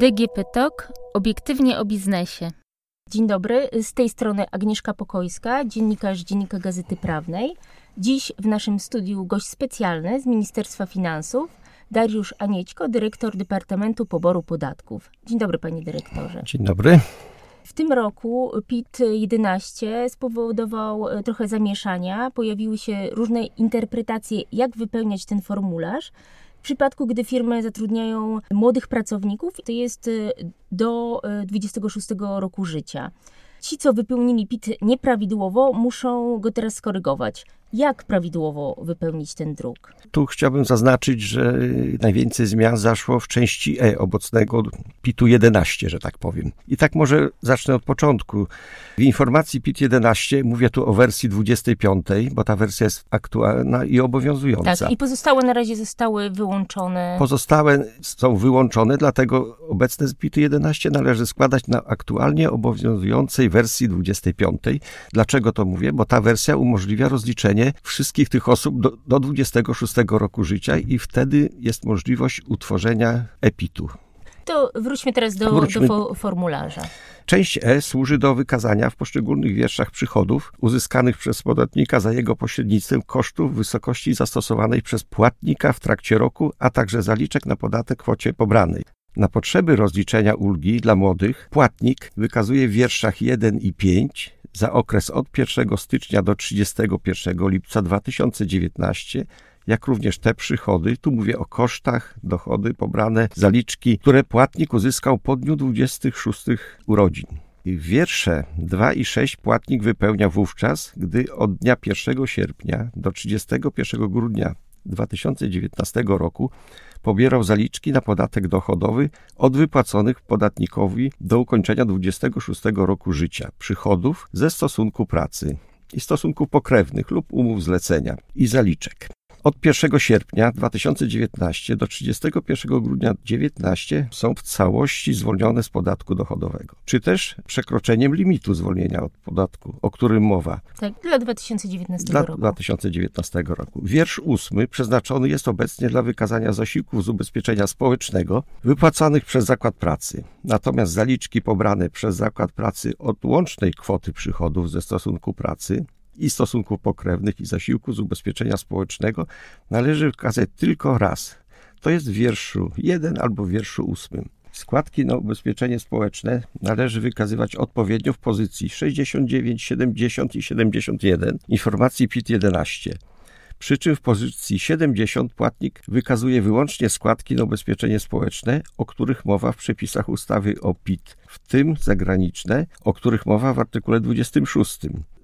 DGP TOK obiektywnie o biznesie. Dzień dobry, z tej strony Agnieszka Pokojska, dziennikarz Dziennika Gazety Prawnej. Dziś w naszym studiu gość specjalny z Ministerstwa Finansów, Dariusz Aniećko, dyrektor Departamentu Poboru Podatków. Dzień dobry, panie dyrektorze. Dzień dobry. W tym roku PIT-11 spowodował e, trochę zamieszania. Pojawiły się różne interpretacje, jak wypełniać ten formularz. W przypadku, gdy firmy zatrudniają młodych pracowników, to jest y, do 26 y, roku życia. Ci, co wypełnili PIT nieprawidłowo, muszą go teraz skorygować jak prawidłowo wypełnić ten druk. Tu chciałbym zaznaczyć, że najwięcej zmian zaszło w części E obecnego PIT-u 11, że tak powiem. I tak może zacznę od początku. W informacji PIT 11 mówię tu o wersji 25, bo ta wersja jest aktualna i obowiązująca. Tak, i pozostałe na razie zostały wyłączone. Pozostałe są wyłączone, dlatego obecne PIT 11 należy składać na aktualnie obowiązującej wersji 25. Dlaczego to mówię? Bo ta wersja umożliwia rozliczenie wszystkich tych osób do, do 26 roku życia i wtedy jest możliwość utworzenia epitu. To wróćmy teraz do, wróćmy. do formularza. Część E służy do wykazania w poszczególnych wierszach przychodów uzyskanych przez podatnika za jego pośrednictwem kosztów wysokości zastosowanej przez płatnika w trakcie roku, a także zaliczek na podatek kwocie pobranej. Na potrzeby rozliczenia ulgi dla młodych płatnik wykazuje w wierszach 1 i 5 za okres od 1 stycznia do 31 lipca 2019, jak również te przychody, tu mówię o kosztach, dochody pobrane, zaliczki, które płatnik uzyskał po dniu 26 urodzin. Wiersze 2 i 6 płatnik wypełnia wówczas, gdy od dnia 1 sierpnia do 31 grudnia 2019 roku pobierał zaliczki na podatek dochodowy od wypłaconych podatnikowi do ukończenia 26 roku życia przychodów ze stosunku pracy i stosunków pokrewnych lub umów zlecenia i zaliczek. Od 1 sierpnia 2019 do 31 grudnia 2019 są w całości zwolnione z podatku dochodowego, czy też przekroczeniem limitu zwolnienia od podatku, o którym mowa. Tak, dla 2019 dla roku. 2019 roku. Wiersz ósmy przeznaczony jest obecnie dla wykazania zasiłków z ubezpieczenia społecznego wypłacanych przez zakład pracy. Natomiast zaliczki pobrane przez zakład pracy od łącznej kwoty przychodów ze stosunku pracy i stosunków pokrewnych i zasiłku z ubezpieczenia społecznego należy wykazać tylko raz. To jest w wierszu 1 albo w wierszu 8. Składki na ubezpieczenie społeczne należy wykazywać odpowiednio w pozycji 69, 70 i 71 informacji PIT 11. Przy czym w pozycji 70 płatnik wykazuje wyłącznie składki na ubezpieczenie społeczne, o których mowa w przepisach ustawy o PIT, w tym zagraniczne, o których mowa w artykule 26.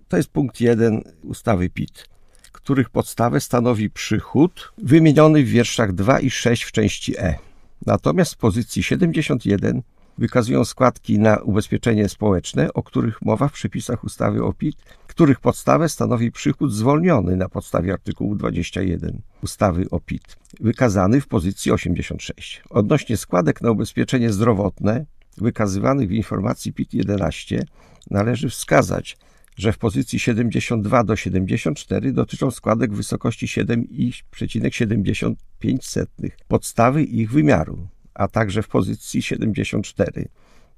To jest punkt 1 ustawy PIT, których podstawę stanowi przychód wymieniony w wierszach 2 i 6 w części E. Natomiast w pozycji 71 wykazują składki na ubezpieczenie społeczne, o których mowa w przepisach ustawy o PIT, których podstawę stanowi przychód zwolniony na podstawie artykułu 21 ustawy o PIT, wykazany w pozycji 86. Odnośnie składek na ubezpieczenie zdrowotne, wykazywanych w informacji PIT 11, należy wskazać, że w pozycji 72 do 74 dotyczą składek w wysokości 7,75 podstawy ich wymiaru, a także w pozycji 74,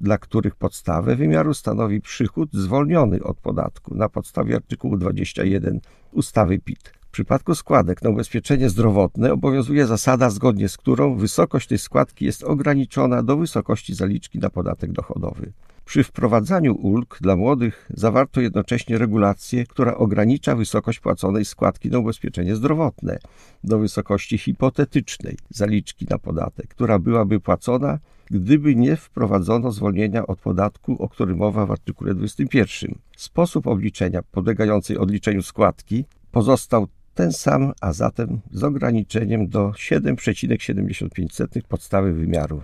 dla których podstawę wymiaru stanowi przychód zwolniony od podatku na podstawie artykułu 21 ustawy PIT. W przypadku składek na ubezpieczenie zdrowotne obowiązuje zasada, zgodnie z którą wysokość tej składki jest ograniczona do wysokości zaliczki na podatek dochodowy. Przy wprowadzaniu ulg dla młodych zawarto jednocześnie regulację, która ogranicza wysokość płaconej składki na ubezpieczenie zdrowotne do wysokości hipotetycznej zaliczki na podatek, która byłaby płacona, gdyby nie wprowadzono zwolnienia od podatku, o którym mowa w artykule 21. Sposób obliczenia podlegającej odliczeniu składki pozostał ten sam, a zatem z ograniczeniem do 7,75 podstawy wymiaru.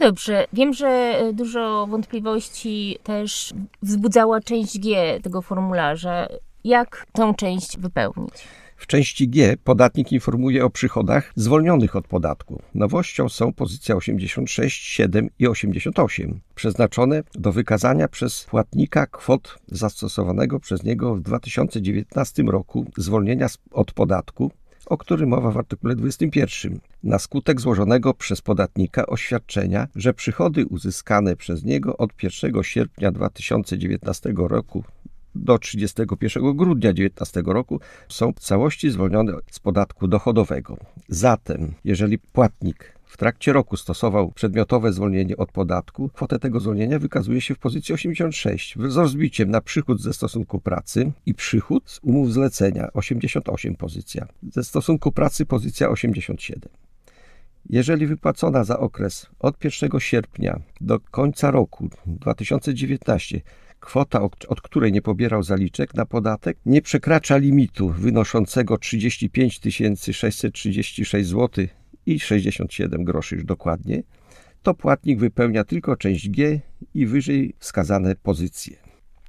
Dobrze, wiem, że e, dużo wątpliwości też wzbudzała część G tego formularza. Jak tą część wypełnić? W części G podatnik informuje o przychodach zwolnionych od podatku. Nowością są pozycja 86, 7 i 88, przeznaczone do wykazania przez płatnika kwot zastosowanego przez niego w 2019 roku zwolnienia od podatku o którym mowa w artykule 21, na skutek złożonego przez podatnika oświadczenia, że przychody uzyskane przez niego od 1 sierpnia 2019 roku do 31 grudnia 2019 roku są w całości zwolnione z podatku dochodowego. Zatem, jeżeli płatnik w trakcie roku stosował przedmiotowe zwolnienie od podatku, kwotę tego zwolnienia wykazuje się w pozycji 86 z rozbiciem na przychód ze stosunku pracy i przychód z umów zlecenia. 88 pozycja, ze stosunku pracy pozycja 87. Jeżeli wypłacona za okres od 1 sierpnia do końca roku 2019 kwota, od której nie pobierał zaliczek na podatek, nie przekracza limitu wynoszącego 35 636 zł i 67 groszy już dokładnie, to płatnik wypełnia tylko część G i wyżej wskazane pozycje.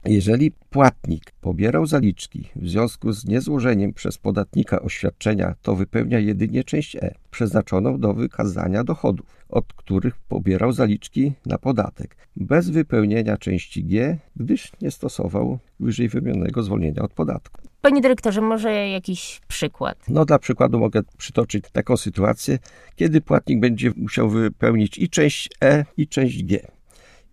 Jeżeli płatnik pobierał zaliczki w związku z niezłożeniem przez podatnika oświadczenia, to wypełnia jedynie część E, przeznaczoną do wykazania dochodów, od których pobierał zaliczki na podatek, bez wypełnienia części G, gdyż nie stosował wyżej wymienionego zwolnienia od podatku. Panie dyrektorze, może jakiś przykład? No dla przykładu mogę przytoczyć taką sytuację, kiedy płatnik będzie musiał wypełnić i część E, i część G.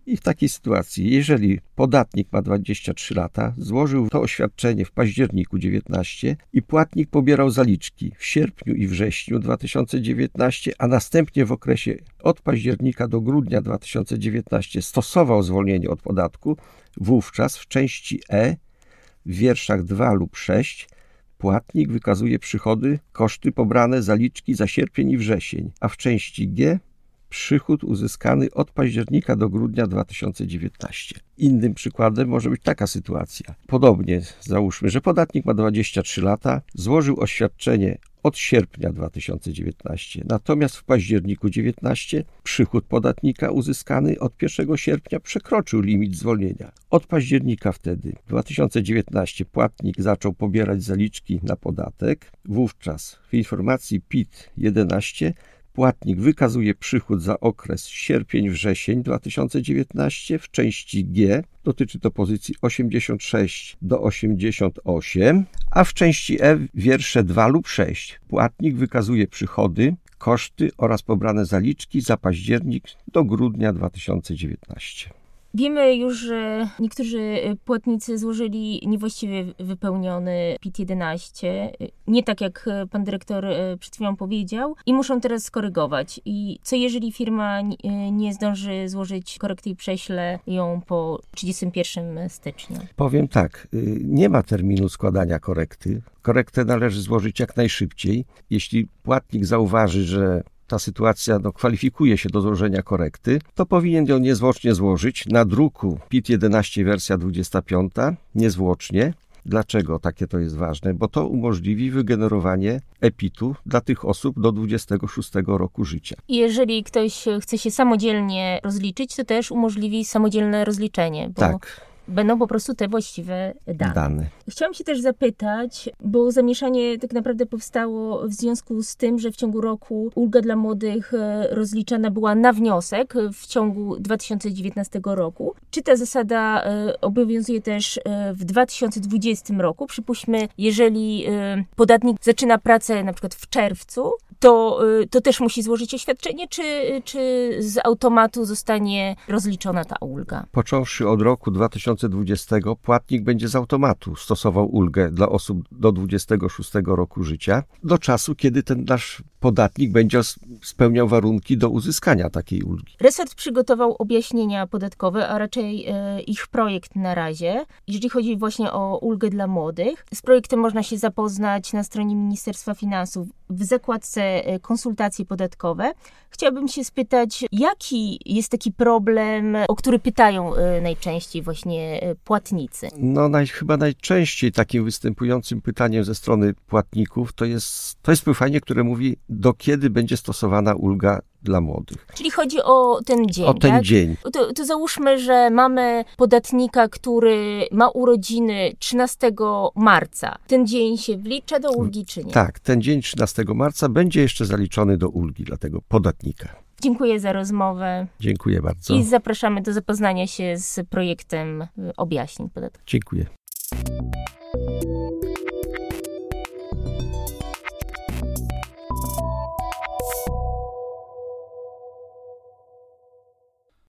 I w takiej sytuacji, jeżeli podatnik ma 23 lata, złożył to oświadczenie w październiku 19 i płatnik pobierał zaliczki w sierpniu i wrześniu 2019, a następnie w okresie od października do grudnia 2019 stosował zwolnienie od podatku, wówczas w części E w wierszach 2 lub 6 płatnik wykazuje przychody, koszty pobrane, zaliczki za sierpień i wrzesień, a w części G przychód uzyskany od października do grudnia 2019. Innym przykładem może być taka sytuacja. Podobnie załóżmy, że podatnik ma 23 lata, złożył oświadczenie od sierpnia 2019. Natomiast w październiku 2019 przychód podatnika uzyskany od 1 sierpnia przekroczył limit zwolnienia. Od października wtedy 2019 płatnik zaczął pobierać zaliczki na podatek. Wówczas w informacji PIT 11 Płatnik wykazuje przychód za okres sierpień-wrzesień 2019 w części G, dotyczy to pozycji 86 do 88, a w części E wiersze 2 lub 6. Płatnik wykazuje przychody, koszty oraz pobrane zaliczki za październik do grudnia 2019. Wiemy już, że niektórzy płatnicy złożyli niewłaściwie wypełniony PIT-11, nie tak jak pan dyrektor przed chwilą powiedział, i muszą teraz skorygować. I co jeżeli firma nie zdąży złożyć korekty i prześle ją po 31 stycznia? Powiem tak, y, nie ma terminu składania korekty. Korektę należy złożyć jak najszybciej. Jeśli płatnik zauważy, że ta sytuacja no, kwalifikuje się do złożenia korekty, to powinien ją niezwłocznie złożyć na druku PIT 11 wersja 25, niezwłocznie. Dlaczego takie to jest ważne? Bo to umożliwi wygenerowanie epitu dla tych osób do 26 roku życia. Jeżeli ktoś chce się samodzielnie rozliczyć, to też umożliwi samodzielne rozliczenie. Bo... Tak będą po prostu te właściwe dane. dane. Chciałam się też zapytać, bo zamieszanie tak naprawdę powstało w związku z tym, że w ciągu roku ulga dla młodych e, rozliczana była na wniosek w ciągu 2019 roku. Czy ta zasada e, obowiązuje też e, w 2020 roku? Przypuśćmy, jeżeli podatnik zaczyna pracę na przykład w czerwcu, to, to też musi złożyć oświadczenie, czy, czy z automatu zostanie rozliczona ta ulga? Począwszy od roku 2020 2020 płatnik będzie z automatu stosował ulgę dla osób do 26 roku życia, do czasu, kiedy ten nasz podatnik będzie spełniał warunki do uzyskania takiej ulgi. Resort przygotował objaśnienia podatkowe, a raczej e, ich projekt na razie, jeżeli chodzi właśnie o ulgę dla młodych. Z projektem można się zapoznać na stronie Ministerstwa Finansów w zakładce e, konsultacje podatkowe. Chciałabym się spytać, jaki jest taki problem, o który pytają e, najczęściej właśnie e, płatnicy? No naj, chyba najczęściej takim występującym pytaniem ze strony płatników to jest, to jest pytanie, które mówi, do kiedy będzie stosowana ulga dla młodych. Czyli chodzi o ten dzień. O ten tak? dzień. To, to, załóżmy, że mamy podatnika, który ma urodziny 13 marca. Ten dzień się wlicza do ulgi, czy nie? Tak, ten dzień 13 marca będzie jeszcze zaliczony do ulgi dla tego podatnika. Dziękuję za rozmowę. Dziękuję bardzo. I zapraszamy do zapoznania się z projektem objaśnień podatkowych. Dziękuję.